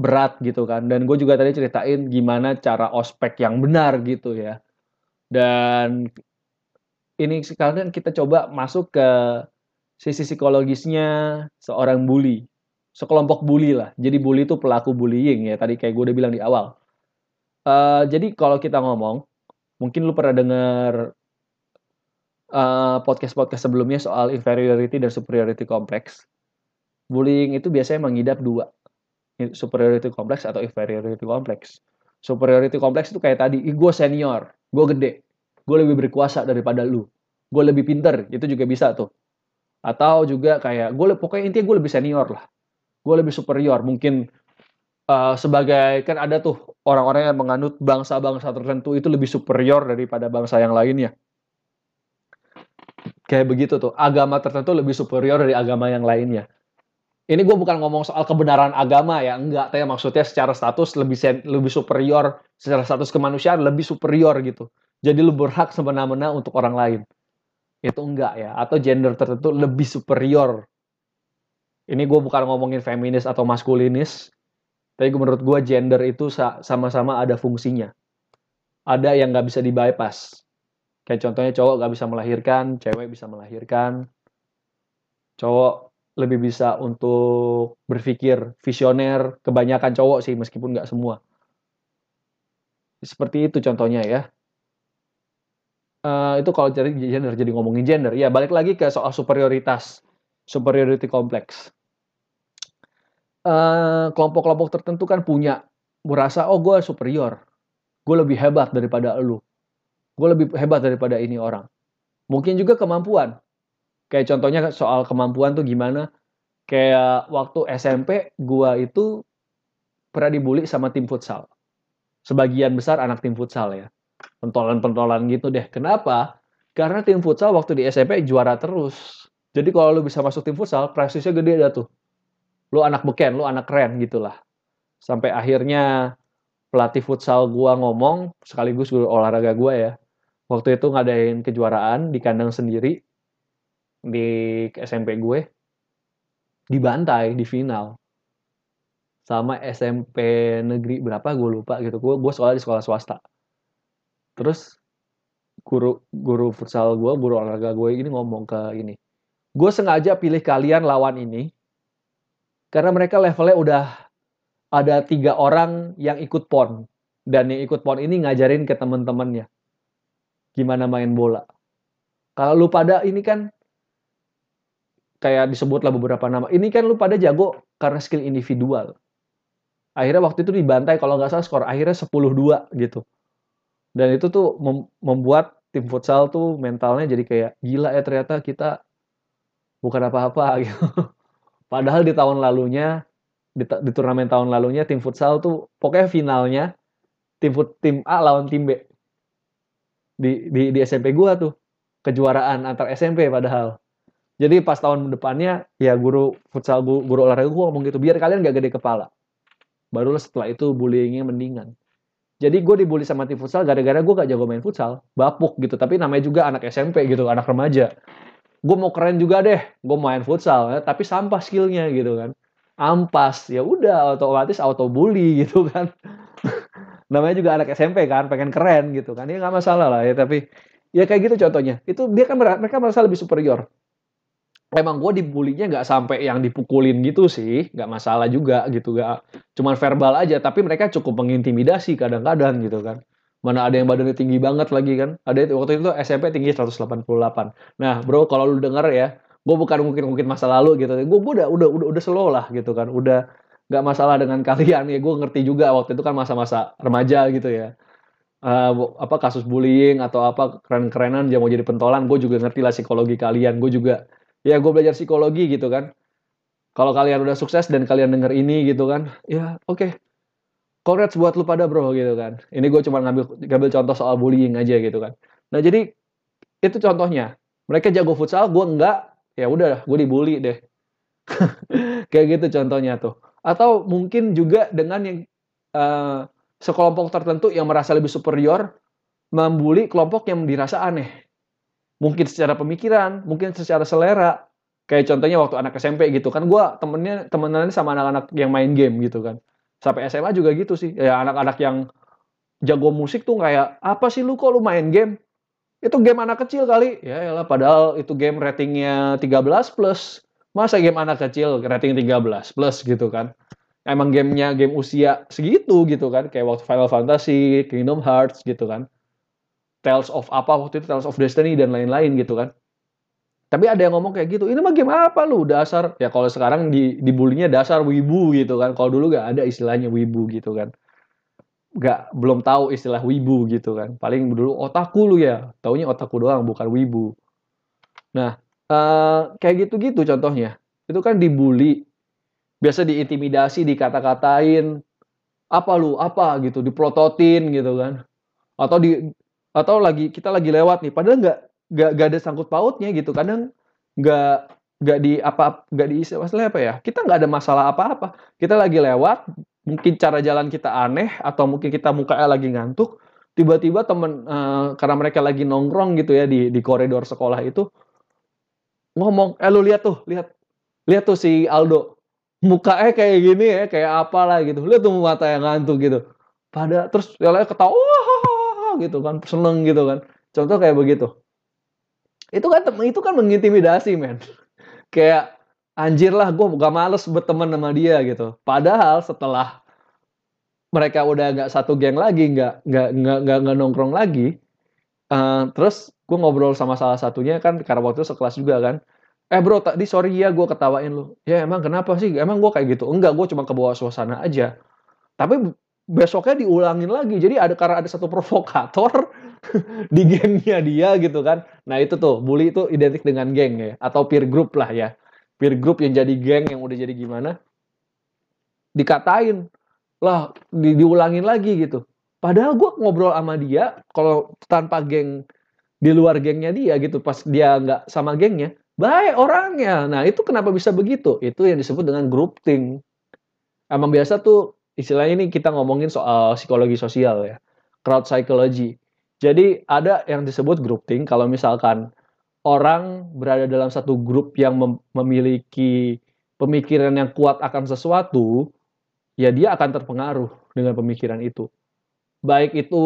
berat gitu kan. Dan gue juga tadi ceritain gimana cara ospek yang benar gitu ya. Dan ini sekarang kita coba masuk ke sisi psikologisnya seorang bully sekelompok bully lah. Jadi bully itu pelaku bullying ya. Tadi kayak gue udah bilang di awal. Uh, jadi kalau kita ngomong, mungkin lu pernah dengar uh, podcast-podcast sebelumnya soal inferiority dan superiority complex. Bullying itu biasanya mengidap dua, superiority complex atau inferiority complex. Superiority complex itu kayak tadi, gue senior, gue gede, gue lebih berkuasa daripada lu, gue lebih pinter, itu juga bisa tuh. Atau juga kayak, gue pokoknya intinya gue lebih senior lah. Gue lebih superior. Mungkin uh, sebagai kan ada tuh orang-orang yang menganut bangsa-bangsa tertentu itu lebih superior daripada bangsa yang lainnya. Kayak begitu tuh. Agama tertentu lebih superior dari agama yang lainnya ini gue bukan ngomong soal kebenaran agama ya enggak tapi maksudnya secara status lebih sen, lebih superior secara status kemanusiaan lebih superior gitu. Jadi lu berhak semena-mena untuk orang lain. Itu enggak ya atau gender tertentu lebih superior. Ini gue bukan ngomongin feminis atau maskulinis tapi menurut gue gender itu sama-sama ada fungsinya. Ada yang nggak bisa di bypass kayak contohnya cowok nggak bisa melahirkan cewek bisa melahirkan. Cowok lebih bisa untuk berpikir visioner kebanyakan cowok sih meskipun nggak semua. Seperti itu contohnya ya. Uh, itu kalau jadi gender jadi ngomongin gender. Ya balik lagi ke soal superioritas superiority complex. Uh, kelompok-kelompok tertentu kan punya merasa oh gue superior. Gue lebih hebat daripada lu. Gue lebih hebat daripada ini orang. Mungkin juga kemampuan kayak contohnya soal kemampuan tuh gimana kayak waktu SMP gue itu pernah dibully sama tim futsal sebagian besar anak tim futsal ya pentolan-pentolan gitu deh. Kenapa? Karena tim futsal waktu di SMP juara terus. Jadi kalau lu bisa masuk tim futsal, prestisnya gede dah tuh. Lu anak beken, lu anak keren gitulah. Sampai akhirnya pelatih futsal gua ngomong, sekaligus guru olahraga gua ya. Waktu itu ngadain kejuaraan di kandang sendiri di SMP gue. Dibantai di final. Sama SMP negeri berapa gue lupa gitu. Gue gue sekolah di sekolah swasta. Terus guru guru futsal gue guru olahraga gue ini ngomong ke ini gue sengaja pilih kalian lawan ini karena mereka levelnya udah ada tiga orang yang ikut pon dan yang ikut pon ini ngajarin ke temen-temennya gimana main bola. Kalau lu pada ini kan kayak disebutlah beberapa nama ini kan lu pada jago karena skill individual akhirnya waktu itu dibantai kalau nggak salah skor akhirnya 10-2 gitu dan itu tuh mem membuat tim futsal tuh mentalnya jadi kayak gila ya ternyata kita bukan apa-apa gitu. Padahal di tahun lalunya di, di turnamen tahun lalunya tim futsal tuh pokoknya finalnya tim fut, tim A lawan tim B di di, di SMP gua tuh kejuaraan antar SMP padahal. Jadi pas tahun depannya ya guru futsal guru, guru olahraga gua ngomong gitu biar kalian gak gede kepala. Barulah setelah itu bullyingnya mendingan. Jadi gue dibully sama tim futsal gara-gara gue gak jago main futsal. Bapuk gitu. Tapi namanya juga anak SMP gitu, anak remaja. Gue mau keren juga deh, gue main futsal. Ya, tapi sampah skillnya gitu kan. Ampas, ya udah otomatis auto bully gitu kan. namanya juga anak SMP kan, pengen keren gitu kan. Ya nggak masalah lah ya. Tapi ya kayak gitu contohnya. Itu dia kan mereka merasa lebih superior emang gue dibulinya nggak sampai yang dipukulin gitu sih, nggak masalah juga gitu, gak cuman verbal aja, tapi mereka cukup mengintimidasi kadang-kadang gitu kan. Mana ada yang badannya tinggi banget lagi kan, ada waktu itu SMP tinggi 188. Nah bro, kalau lu denger ya, gue bukan mungkin-mungkin masa lalu gitu, gue udah udah udah udah slow lah gitu kan, udah nggak masalah dengan kalian ya, gue ngerti juga waktu itu kan masa-masa remaja gitu ya. Uh, apa kasus bullying atau apa keren-kerenan dia mau jadi pentolan, gue juga ngerti lah psikologi kalian, gue juga ya gue belajar psikologi gitu kan. Kalau kalian udah sukses dan kalian denger ini gitu kan ya oke. Okay. congrats buat lu pada bro gitu kan. Ini gue cuma ngambil ngambil contoh soal bullying aja gitu kan. Nah jadi itu contohnya. Mereka jago futsal gue enggak. Ya udah gue dibully deh. Kayak gitu contohnya tuh. Atau mungkin juga dengan yang uh, sekelompok tertentu yang merasa lebih superior membuli kelompok yang dirasa aneh mungkin secara pemikiran, mungkin secara selera. Kayak contohnya waktu anak SMP gitu kan, gue temennya temenan sama anak-anak yang main game gitu kan. Sampai SMA juga gitu sih. Ya anak-anak yang jago musik tuh kayak apa sih lu kok lu main game? Itu game anak kecil kali. Ya lah padahal itu game ratingnya 13 plus. Masa game anak kecil rating 13 plus gitu kan. Emang gamenya game usia segitu gitu kan. Kayak waktu Final Fantasy, Kingdom Hearts gitu kan. Tales of apa waktu itu Tales of Destiny dan lain-lain gitu kan. Tapi ada yang ngomong kayak gitu, ini mah game apa lu dasar? Ya kalau sekarang di dibulinya dasar wibu gitu kan. Kalau dulu gak ada istilahnya wibu gitu kan. Gak belum tahu istilah wibu gitu kan. Paling dulu otaku lu ya. Taunya otaku doang bukan wibu. Nah, uh, kayak gitu-gitu contohnya. Itu kan dibully. Biasa diintimidasi, dikata-katain, apa lu, apa gitu, diprototin gitu kan. Atau di atau lagi kita lagi lewat nih padahal nggak nggak ada sangkut pautnya gitu. Kadang nggak nggak di apa nggak di masalah apa ya? Kita nggak ada masalah apa-apa. Kita lagi lewat mungkin cara jalan kita aneh atau mungkin kita mukanya lagi ngantuk tiba-tiba temen uh, karena mereka lagi nongkrong gitu ya di di koridor sekolah itu ngomong eh lu lihat tuh lihat lihat tuh si Aldo. Mukanya kayak gini ya kayak apalah gitu. Lihat tuh mata yang ngantuk gitu. Pada terus lain ketawa gitu kan seneng gitu kan. Contoh kayak begitu. Itu kan itu kan mengintimidasi men. Kayak anjir lah gue gak males berteman sama dia gitu. Padahal setelah mereka udah nggak satu geng lagi nggak nggak nggak nggak nongkrong lagi uh, terus gue ngobrol sama salah satunya kan karena waktu itu sekelas juga kan. Eh bro tadi sorry ya gue ketawain lu. Ya emang kenapa sih? Emang gue kayak gitu? Enggak gue cuma ke bawah suasana aja. Tapi besoknya diulangin lagi jadi ada karena ada satu provokator di gengnya dia gitu kan nah itu tuh bully itu identik dengan geng ya atau peer group lah ya peer group yang jadi geng yang udah jadi gimana dikatain lah di, diulangin lagi gitu padahal gue ngobrol sama dia kalau tanpa geng di luar gengnya dia gitu pas dia nggak sama gengnya baik orangnya. Nah, itu kenapa bisa begitu? Itu yang disebut dengan grouping. Emang biasa tuh istilahnya ini kita ngomongin soal psikologi sosial ya, crowd psychology. Jadi ada yang disebut grouping kalau misalkan orang berada dalam satu grup yang mem memiliki pemikiran yang kuat akan sesuatu, ya dia akan terpengaruh dengan pemikiran itu. Baik itu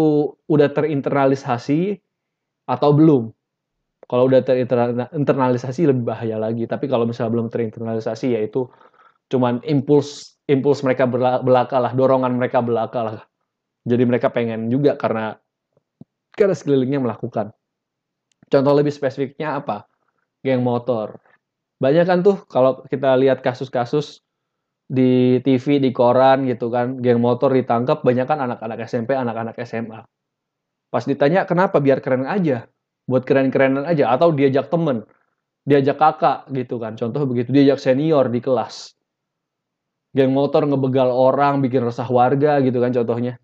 udah terinternalisasi atau belum. Kalau udah terinternalisasi lebih bahaya lagi. Tapi kalau misalnya belum terinternalisasi ya itu cuman impuls impuls mereka belaka lah, dorongan mereka belaka lah. Jadi mereka pengen juga karena karena sekelilingnya melakukan. Contoh lebih spesifiknya apa? Geng motor. Banyak kan tuh kalau kita lihat kasus-kasus di TV, di koran gitu kan, geng motor ditangkap banyak kan anak-anak SMP, anak-anak SMA. Pas ditanya kenapa biar keren aja buat keren-kerenan aja atau diajak temen diajak kakak gitu kan contoh begitu diajak senior di kelas geng motor ngebegal orang bikin resah warga gitu kan contohnya.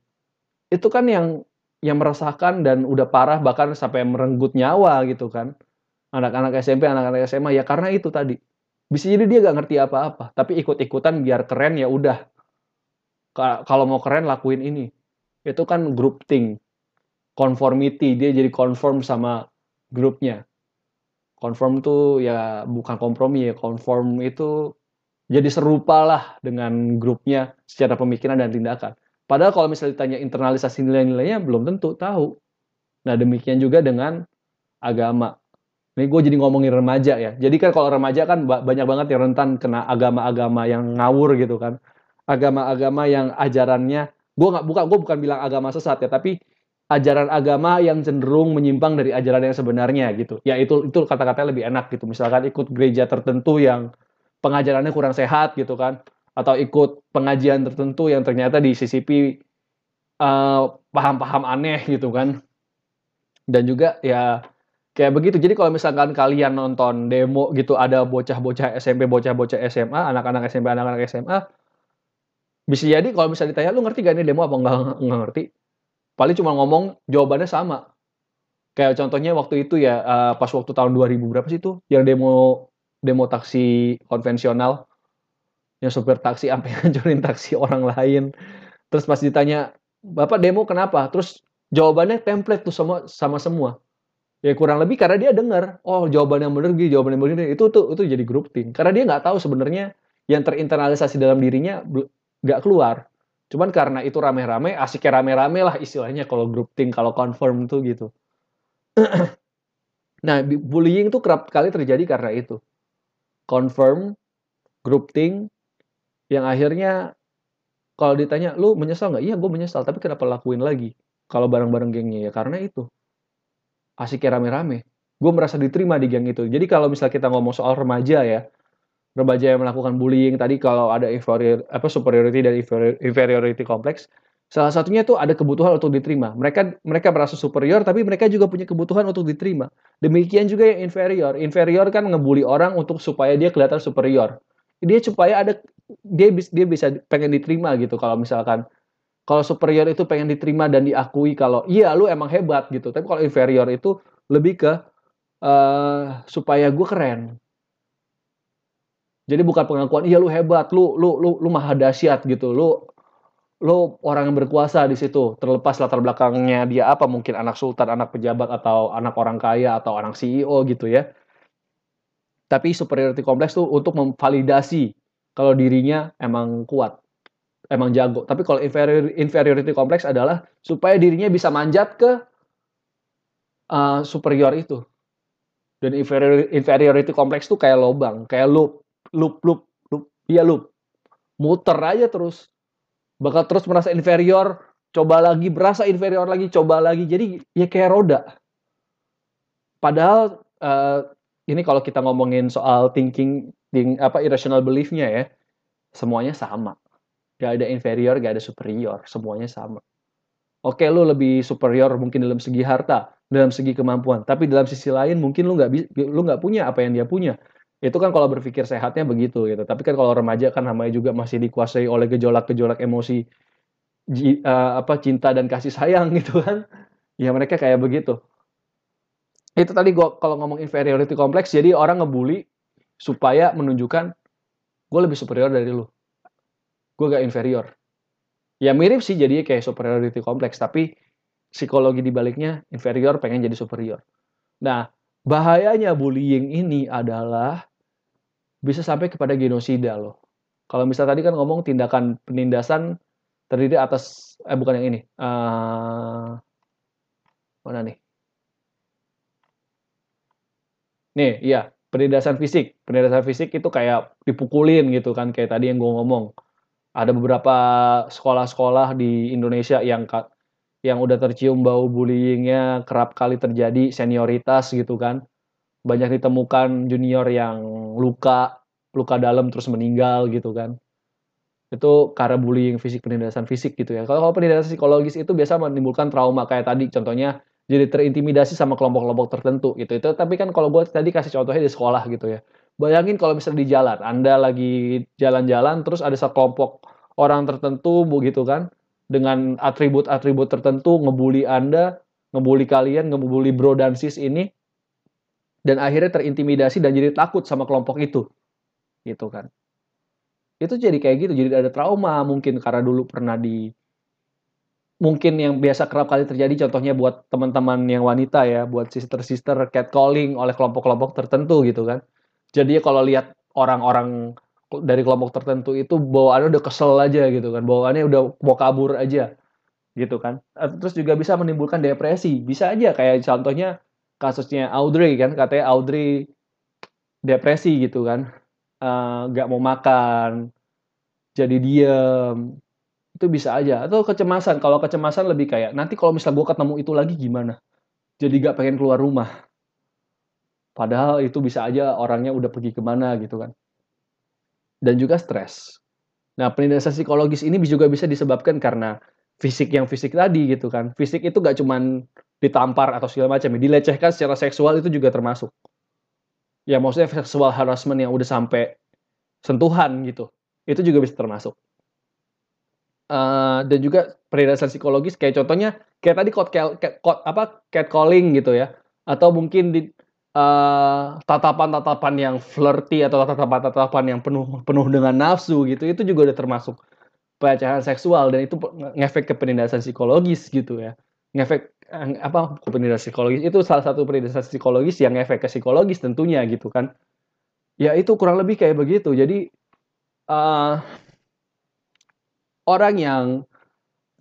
Itu kan yang yang meresahkan dan udah parah bahkan sampai merenggut nyawa gitu kan. Anak-anak SMP anak-anak SMA ya karena itu tadi. Bisa jadi dia gak ngerti apa-apa tapi ikut-ikutan biar keren ya udah. Kalau mau keren lakuin ini. Itu kan group thing. Conformity dia jadi conform sama grupnya. Conform tuh ya bukan kompromi ya, conform itu jadi serupa lah dengan grupnya secara pemikiran dan tindakan. Padahal kalau misalnya ditanya internalisasi nilai-nilainya belum tentu tahu. Nah demikian juga dengan agama. Ini gue jadi ngomongin remaja ya. Jadi kan kalau remaja kan banyak banget yang rentan kena agama-agama yang ngawur gitu kan. Agama-agama yang ajarannya, gue nggak bukan gue bukan bilang agama sesat ya, tapi ajaran agama yang cenderung menyimpang dari ajaran yang sebenarnya gitu. Ya itu itu kata-katanya lebih enak gitu. Misalkan ikut gereja tertentu yang pengajarannya kurang sehat gitu kan atau ikut pengajian tertentu yang ternyata disisipi paham eh, paham-paham aneh gitu kan. Dan juga ya kayak begitu. Jadi kalau misalkan kalian nonton demo gitu ada bocah-bocah SMP, bocah-bocah SMA, anak-anak SMP, anak-anak SMA bisa jadi kalau misalnya ditanya lu ngerti gak ini demo apa enggak, enggak ngerti paling cuma ngomong jawabannya sama. Kayak contohnya waktu itu ya uh, pas waktu tahun 2000 berapa sih itu yang demo demo taksi konvensional yang supir taksi sampai ngancurin taksi orang lain. Terus pas ditanya, "Bapak demo kenapa?" Terus jawabannya template tuh sama sama semua. Ya kurang lebih karena dia dengar, oh jawaban yang benar gitu, jawaban yang benar itu tuh itu jadi grouping. Karena dia nggak tahu sebenarnya yang terinternalisasi dalam dirinya nggak keluar. Cuman karena itu rame-rame, asiknya rame-rame lah istilahnya kalau grouping, kalau confirm tuh gitu. nah, bullying tuh kerap kali terjadi karena itu. Confirm, grouping, yang akhirnya kalau ditanya, lu menyesal nggak? Iya, gue menyesal. Tapi kenapa lakuin lagi? Kalau bareng-bareng gengnya ya karena itu. Asiknya rame-rame. Gue merasa diterima di geng itu. Jadi kalau misalnya kita ngomong soal remaja ya, remaja yang melakukan bullying tadi kalau ada inferior apa superiority dan inferiority kompleks salah satunya tuh ada kebutuhan untuk diterima. Mereka mereka merasa superior tapi mereka juga punya kebutuhan untuk diterima. Demikian juga yang inferior. Inferior kan ngebully orang untuk supaya dia kelihatan superior. Dia supaya ada dia dia bisa pengen diterima gitu kalau misalkan. Kalau superior itu pengen diterima dan diakui kalau iya lu emang hebat gitu. Tapi kalau inferior itu lebih ke uh, supaya gue keren. Jadi bukan pengakuan, iya lu hebat, lu lu lu lu maha dahsyat gitu, lu lo orang yang berkuasa di situ, terlepas latar belakangnya dia apa, mungkin anak sultan, anak pejabat, atau anak orang kaya, atau anak CEO gitu ya. Tapi superiority complex tuh untuk memvalidasi kalau dirinya emang kuat, emang jago. Tapi kalau inferior, inferiority complex adalah supaya dirinya bisa manjat ke uh, superior itu. Dan inferior, inferiority complex tuh kayak lobang, kayak loop, loop, loop, loop, iya loop. Muter aja terus bakal terus merasa inferior, coba lagi berasa inferior lagi, coba lagi. Jadi ya kayak roda. Padahal uh, ini kalau kita ngomongin soal thinking, think, apa irrational belief-nya ya, semuanya sama. Gak ada inferior, gak ada superior, semuanya sama. Oke, lu lebih superior mungkin dalam segi harta, dalam segi kemampuan, tapi dalam sisi lain mungkin lu nggak lu nggak punya apa yang dia punya. Itu kan kalau berpikir sehatnya begitu gitu. Tapi kan kalau remaja kan namanya juga masih dikuasai oleh gejolak-gejolak emosi uh, apa cinta dan kasih sayang gitu kan. Ya mereka kayak begitu. Itu tadi gua kalau ngomong inferiority complex jadi orang ngebully supaya menunjukkan gue lebih superior dari lu. Gue gak inferior. Ya mirip sih jadi kayak superiority complex tapi psikologi di baliknya inferior pengen jadi superior. Nah, bahayanya bullying ini adalah bisa sampai kepada genosida loh. Kalau misalnya tadi kan ngomong tindakan penindasan terdiri atas eh bukan yang ini. Uh, mana nih? Nih, iya, penindasan fisik. Penindasan fisik itu kayak dipukulin gitu kan kayak tadi yang gue ngomong. Ada beberapa sekolah-sekolah di Indonesia yang yang udah tercium bau bullyingnya kerap kali terjadi senioritas gitu kan banyak ditemukan junior yang luka luka dalam terus meninggal gitu kan. Itu karena bullying fisik penindasan fisik gitu ya. Kalau penindasan psikologis itu biasa menimbulkan trauma kayak tadi. Contohnya jadi terintimidasi sama kelompok-kelompok tertentu gitu. Itu tapi kan kalau gue tadi kasih contohnya di sekolah gitu ya. Bayangin kalau misalnya di jalan anda lagi jalan-jalan terus ada satu kelompok orang tertentu begitu kan dengan atribut-atribut tertentu ngebully anda ngebully kalian ngebully bro dan sis ini dan akhirnya terintimidasi dan jadi takut sama kelompok itu. Gitu kan. Itu jadi kayak gitu jadi ada trauma mungkin karena dulu pernah di mungkin yang biasa kerap kali terjadi contohnya buat teman-teman yang wanita ya buat sister-sister catcalling oleh kelompok-kelompok tertentu gitu kan. Jadi kalau lihat orang-orang dari kelompok tertentu itu bawaannya udah kesel aja gitu kan bawaannya udah mau kabur aja gitu kan. Terus juga bisa menimbulkan depresi bisa aja kayak contohnya kasusnya Audrey kan katanya Audrey depresi gitu kan. Eh, nggak uh, mau makan jadi diem. Itu bisa aja. Atau kecemasan kalau kecemasan lebih kayak nanti kalau misal gue ketemu itu lagi gimana? Jadi gak pengen keluar rumah. Padahal itu bisa aja orangnya udah pergi ke mana gitu kan. Dan juga stres. Nah penindasan psikologis ini juga bisa disebabkan karena fisik yang fisik tadi gitu kan. Fisik itu gak cuman ditampar atau segala macam, dilecehkan secara seksual itu juga termasuk. Ya maksudnya seksual harassment yang udah sampai sentuhan gitu, itu juga bisa termasuk. Uh, dan juga penindasan psikologis kayak contohnya kayak tadi code, cat, code apa catcalling gitu ya, atau mungkin di uh, tatapan-tatapan yang flirty atau tatapan-tatapan yang penuh penuh dengan nafsu gitu, itu juga udah termasuk pelecehan seksual dan itu ngefek ke penindasan psikologis gitu ya ngefek apa penindasan psikologis. Itu salah satu penindasan psikologis yang efek ke psikologis tentunya gitu kan. Ya itu kurang lebih kayak begitu. Jadi uh, orang yang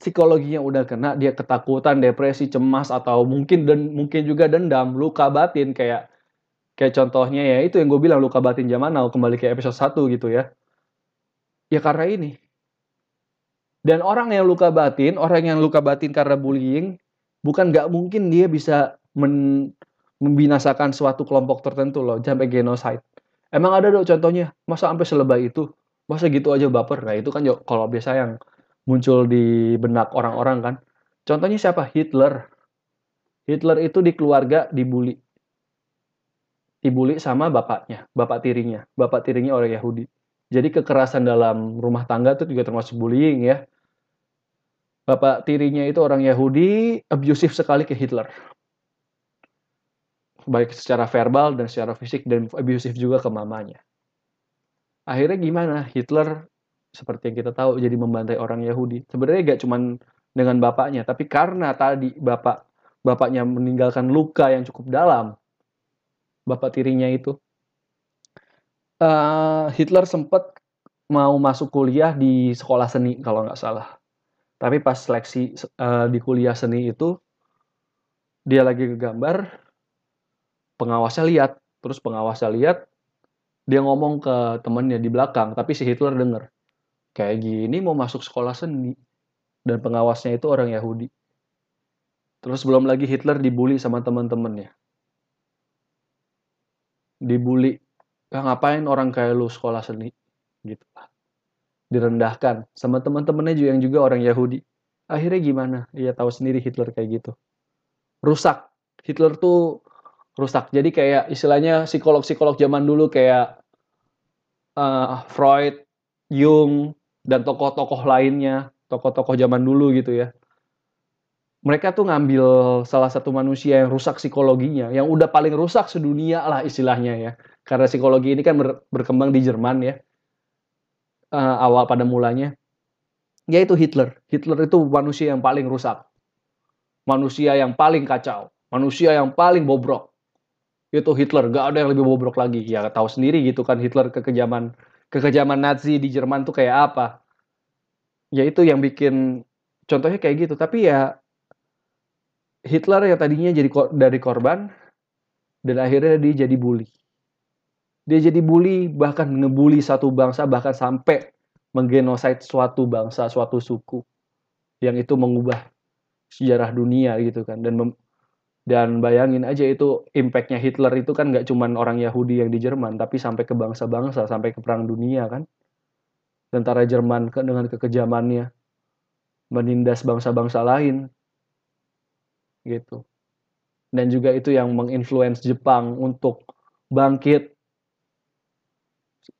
psikologinya udah kena dia ketakutan depresi cemas atau mungkin dan mungkin juga dendam luka batin kayak kayak contohnya ya itu yang gue bilang luka batin zaman now kembali ke episode 1 gitu ya. Ya karena ini. Dan orang yang luka batin, orang yang luka batin karena bullying, bukan nggak mungkin dia bisa men membinasakan suatu kelompok tertentu loh, sampai genocide. Emang ada dong contohnya, masa sampai selebay itu? Masa gitu aja baper? Nah itu kan kalau biasa yang muncul di benak orang-orang kan. Contohnya siapa? Hitler. Hitler itu di keluarga dibully. Dibully sama bapaknya, bapak tirinya. Bapak tirinya orang Yahudi. Jadi kekerasan dalam rumah tangga itu juga termasuk bullying ya. Bapak tirinya itu orang Yahudi, abusive sekali ke Hitler. Baik secara verbal dan secara fisik dan abusive juga ke mamanya. Akhirnya gimana? Hitler seperti yang kita tahu jadi membantai orang Yahudi. Sebenarnya gak cuman dengan bapaknya, tapi karena tadi bapak bapaknya meninggalkan luka yang cukup dalam, bapak tirinya itu, uh, Hitler sempat mau masuk kuliah di sekolah seni kalau nggak salah. Tapi pas seleksi uh, di kuliah seni itu, dia lagi gambar, pengawasnya lihat, terus pengawasnya lihat, dia ngomong ke temennya di belakang, tapi si Hitler denger. Kayak gini mau masuk sekolah seni, dan pengawasnya itu orang Yahudi. Terus belum lagi Hitler dibully sama teman-temannya. Dibully, ya ngapain orang kayak lu sekolah seni? Gitu lah. Direndahkan sama teman-temannya juga yang juga orang Yahudi. Akhirnya gimana? Iya tahu sendiri Hitler kayak gitu. Rusak. Hitler tuh rusak. Jadi kayak istilahnya psikolog-psikolog zaman dulu kayak uh, Freud, Jung, dan tokoh-tokoh lainnya, tokoh-tokoh zaman dulu gitu ya mereka tuh ngambil salah satu manusia yang rusak psikologinya, yang udah paling rusak sedunia lah istilahnya ya. Karena psikologi ini kan ber, berkembang di Jerman ya, uh, awal pada mulanya. Yaitu Hitler. Hitler itu manusia yang paling rusak. Manusia yang paling kacau. Manusia yang paling bobrok. Itu Hitler. Gak ada yang lebih bobrok lagi. Ya tahu sendiri gitu kan Hitler kekejaman kekejaman Nazi di Jerman tuh kayak apa. Ya itu yang bikin contohnya kayak gitu. Tapi ya Hitler yang tadinya jadi dari korban dan akhirnya dia jadi bully. Dia jadi bully bahkan ngebully satu bangsa bahkan sampai menggenosid suatu bangsa, suatu suku yang itu mengubah sejarah dunia gitu kan dan dan bayangin aja itu impactnya Hitler itu kan nggak cuman orang Yahudi yang di Jerman tapi sampai ke bangsa-bangsa sampai ke perang dunia kan tentara Jerman dengan kekejamannya menindas bangsa-bangsa lain gitu. Dan juga itu yang menginfluence Jepang untuk bangkit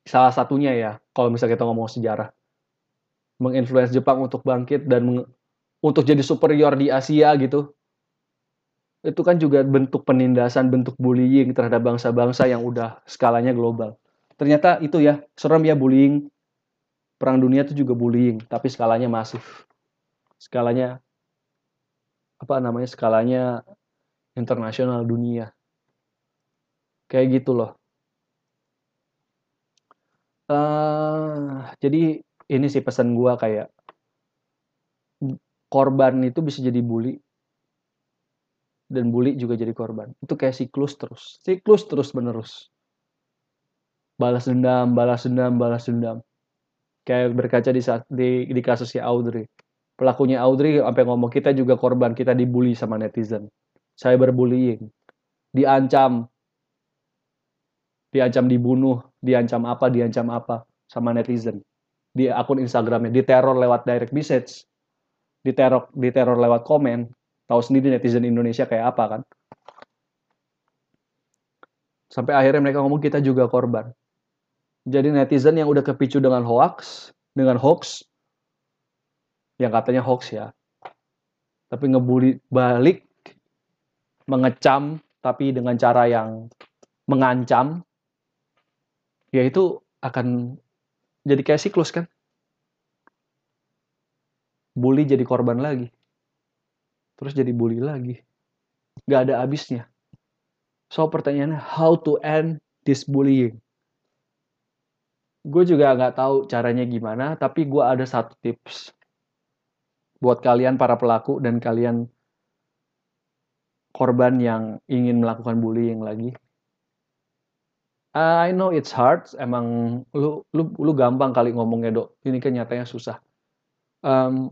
salah satunya ya kalau misalnya kita ngomong sejarah. Menginfluence Jepang untuk bangkit dan untuk jadi superior di Asia gitu. Itu kan juga bentuk penindasan bentuk bullying terhadap bangsa-bangsa yang udah skalanya global. Ternyata itu ya serem ya bullying. Perang dunia itu juga bullying tapi skalanya masif. Skalanya apa namanya skalanya internasional dunia. Kayak gitu loh uh, jadi ini sih pesan gue kayak korban itu bisa jadi bully. Dan bully juga jadi korban. Itu kayak siklus terus. Siklus terus menerus. Balas dendam balas dendam balas dendam. Kayak berkaca di di, di kasusnya Audrey. Pelakunya Audrey sampai ngomong kita juga korban. Kita dibully sama netizen. Cyberbullying. Diancam diancam dibunuh diancam apa diancam apa sama netizen. Di akun Instagramnya diteror lewat direct message diteror diteror lewat komen. Tahu sendiri netizen Indonesia kayak apa kan? Sampai akhirnya mereka ngomong kita juga korban. Jadi netizen yang udah kepicu dengan hoax dengan hoax yang katanya hoax ya tapi ngebully balik mengecam tapi dengan cara yang mengancam ya itu akan jadi kayak siklus kan? Bully jadi korban lagi. Terus jadi bully lagi. Nggak ada habisnya. So pertanyaannya how to end this bullying? Gue juga nggak tahu caranya gimana tapi gue ada satu tips buat kalian para pelaku dan kalian korban yang ingin melakukan bullying lagi. I know it's hard, emang lu lu lu gampang kali ngomongnya dok. Ini kan nyatanya susah. Um,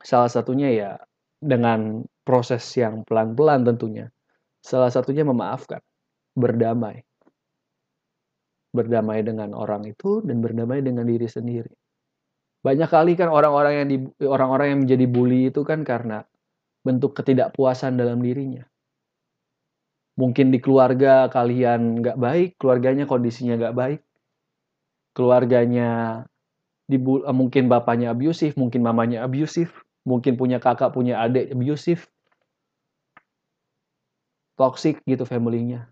salah satunya ya dengan proses yang pelan-pelan tentunya. Salah satunya memaafkan, berdamai, berdamai dengan orang itu dan berdamai dengan diri sendiri. Banyak kali kan orang-orang yang di orang-orang yang menjadi bully itu kan karena bentuk ketidakpuasan dalam dirinya. Mungkin di keluarga kalian nggak baik, keluarganya kondisinya nggak baik, keluarganya eh, mungkin bapaknya abusif, mungkin mamanya abusif, mungkin punya kakak, punya adik abusif, toxic gitu familynya.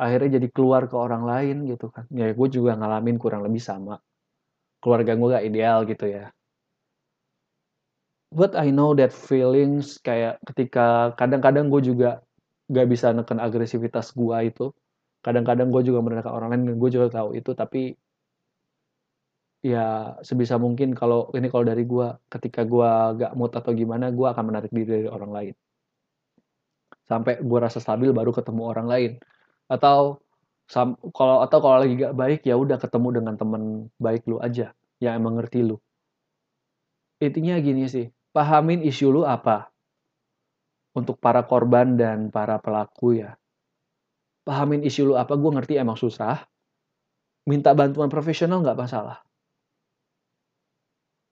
Akhirnya jadi keluar ke orang lain gitu kan. Ya gue juga ngalamin kurang lebih sama keluarga gue gak ideal gitu ya but I know that feelings kayak ketika kadang-kadang gue juga gak bisa neken agresivitas gue itu. Kadang-kadang gue juga merendahkan orang lain gue juga tahu itu tapi ya sebisa mungkin kalau ini kalau dari gue ketika gue gak mood atau gimana gue akan menarik diri dari orang lain. Sampai gue rasa stabil baru ketemu orang lain. Atau kalau atau kalau lagi gak baik ya udah ketemu dengan temen baik lu aja yang emang ngerti lu. Intinya gini sih pahamin isu lu apa untuk para korban dan para pelaku ya. Pahamin isu lu apa gue ngerti emang susah. Minta bantuan profesional nggak masalah.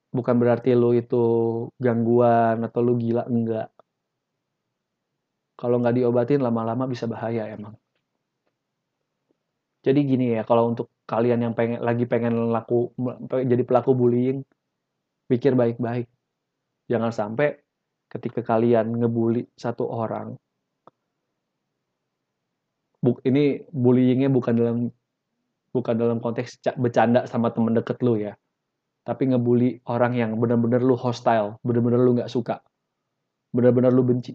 Bukan berarti lu itu gangguan atau lu gila enggak. Kalau nggak diobatin lama-lama bisa bahaya emang. Jadi gini ya kalau untuk kalian yang pengen lagi pengen laku jadi pelaku bullying pikir baik-baik. Jangan sampai ketika kalian ngebully satu orang, bu, ini bullyingnya bukan dalam bukan dalam konteks bercanda sama temen deket lu ya, tapi ngebully orang yang benar-benar lu hostile, benar-benar lu nggak suka, benar-benar lu benci,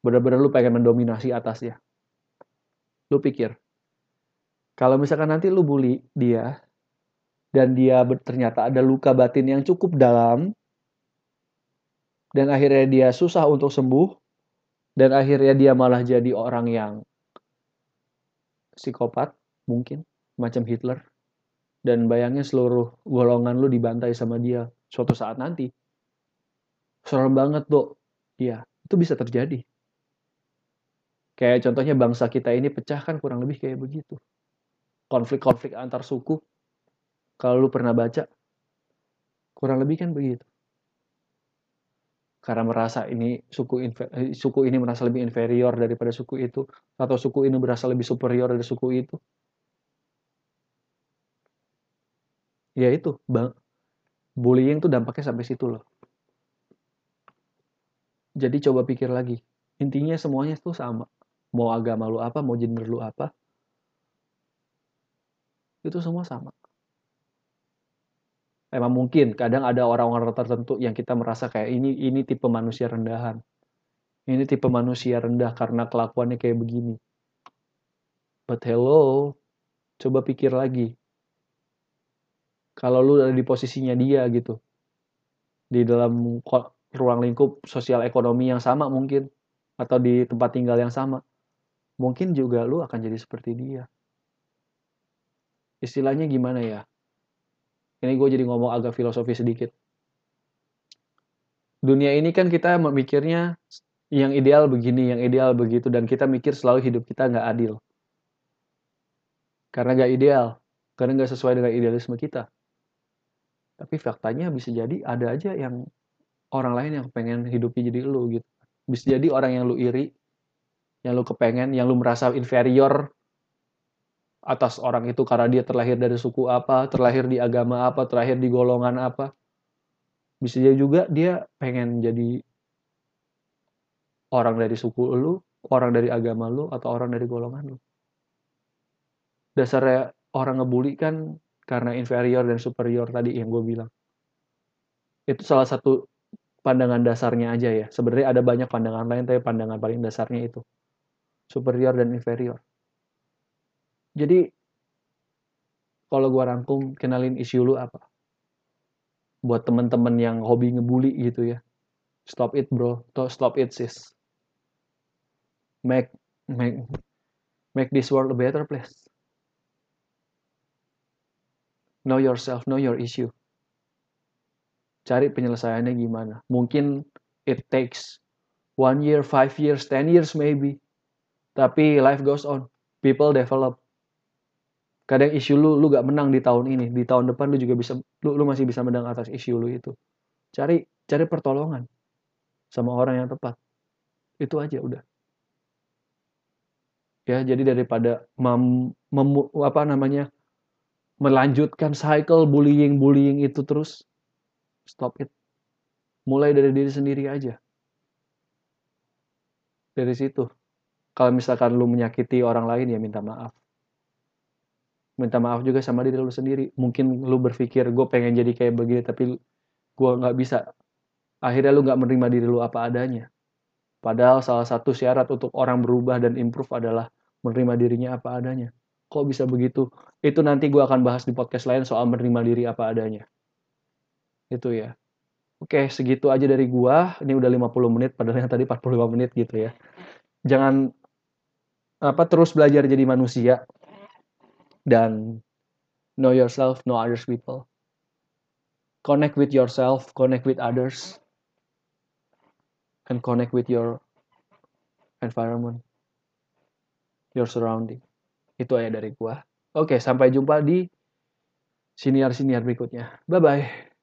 benar-benar lu pengen mendominasi atasnya. Lu pikir, kalau misalkan nanti lu bully dia, dan dia ternyata ada luka batin yang cukup dalam, dan akhirnya dia susah untuk sembuh. Dan akhirnya dia malah jadi orang yang psikopat mungkin macam Hitler. Dan bayangnya seluruh golongan lu dibantai sama dia suatu saat nanti. Serem banget dok. Iya itu bisa terjadi. Kayak contohnya bangsa kita ini pecah kan kurang lebih kayak begitu. Konflik-konflik antar suku. Kalau lu pernah baca kurang lebih kan begitu karena merasa ini suku eh, suku ini merasa lebih inferior daripada suku itu atau suku ini merasa lebih superior dari suku itu. Ya itu bang bullying tuh dampaknya sampai situ loh. Jadi coba pikir lagi intinya semuanya itu sama. Mau agama lu apa mau gender lu apa itu semua sama emang mungkin kadang ada orang-orang tertentu yang kita merasa kayak ini ini tipe manusia rendahan. Ini tipe manusia rendah karena kelakuannya kayak begini. But hello coba pikir lagi. Kalau lu ada di posisinya dia gitu di dalam ruang lingkup sosial ekonomi yang sama mungkin atau di tempat tinggal yang sama mungkin juga lu akan jadi seperti dia. Istilahnya gimana ya ini gue jadi ngomong agak filosofi sedikit. Dunia ini kan kita memikirnya yang ideal begini, yang ideal begitu, dan kita mikir selalu hidup kita nggak adil. Karena nggak ideal, karena nggak sesuai dengan idealisme kita. Tapi faktanya bisa jadi ada aja yang orang lain yang pengen hidupnya jadi lu gitu. Bisa jadi orang yang lu iri, yang lu kepengen, yang lu merasa inferior atas orang itu karena dia terlahir dari suku apa, terlahir di agama apa, terlahir di golongan apa. Bisa jadi juga dia pengen jadi orang dari suku lu, orang dari agama lu, atau orang dari golongan lu. Dasarnya orang ngebully kan karena inferior dan superior tadi yang gue bilang. Itu salah satu pandangan dasarnya aja ya. Sebenarnya ada banyak pandangan lain, tapi pandangan paling dasarnya itu. Superior dan inferior. Jadi kalau gua rangkum kenalin isu lu apa? Buat temen-temen yang hobi ngebully gitu ya. Stop it bro, stop it sis. Make make make this world a better place. Know yourself, know your issue. Cari penyelesaiannya gimana. Mungkin it takes one year, five years, ten years maybe. Tapi life goes on. People develop kadang isu lu lu gak menang di tahun ini di tahun depan lu juga bisa lu, lu masih bisa menang atas isu lu itu. Cari cari pertolongan sama orang yang tepat. Itu aja udah. Ya jadi daripada mem, mem, apa namanya melanjutkan cycle bullying bullying itu terus stop it. Mulai dari diri sendiri aja. Dari situ. Kalau misalkan lu menyakiti orang lain ya minta maaf minta maaf juga sama diri lu sendiri. Mungkin lu berpikir gue pengen jadi kayak begini tapi gue nggak bisa. Akhirnya lu nggak menerima diri lu apa adanya. Padahal salah satu syarat untuk orang berubah dan improve adalah menerima dirinya apa adanya. Kok bisa begitu? Itu nanti gue akan bahas di podcast lain soal menerima diri apa adanya. Itu ya. Oke segitu aja dari gua. Ini udah 50 menit padahal yang tadi 45 menit gitu ya. Jangan apa terus belajar jadi manusia dan know yourself, know others people. Connect with yourself, connect with others, and connect with your environment, your surrounding. Itu aja dari gua. Oke, sampai jumpa di siniar-siniar berikutnya. Bye-bye.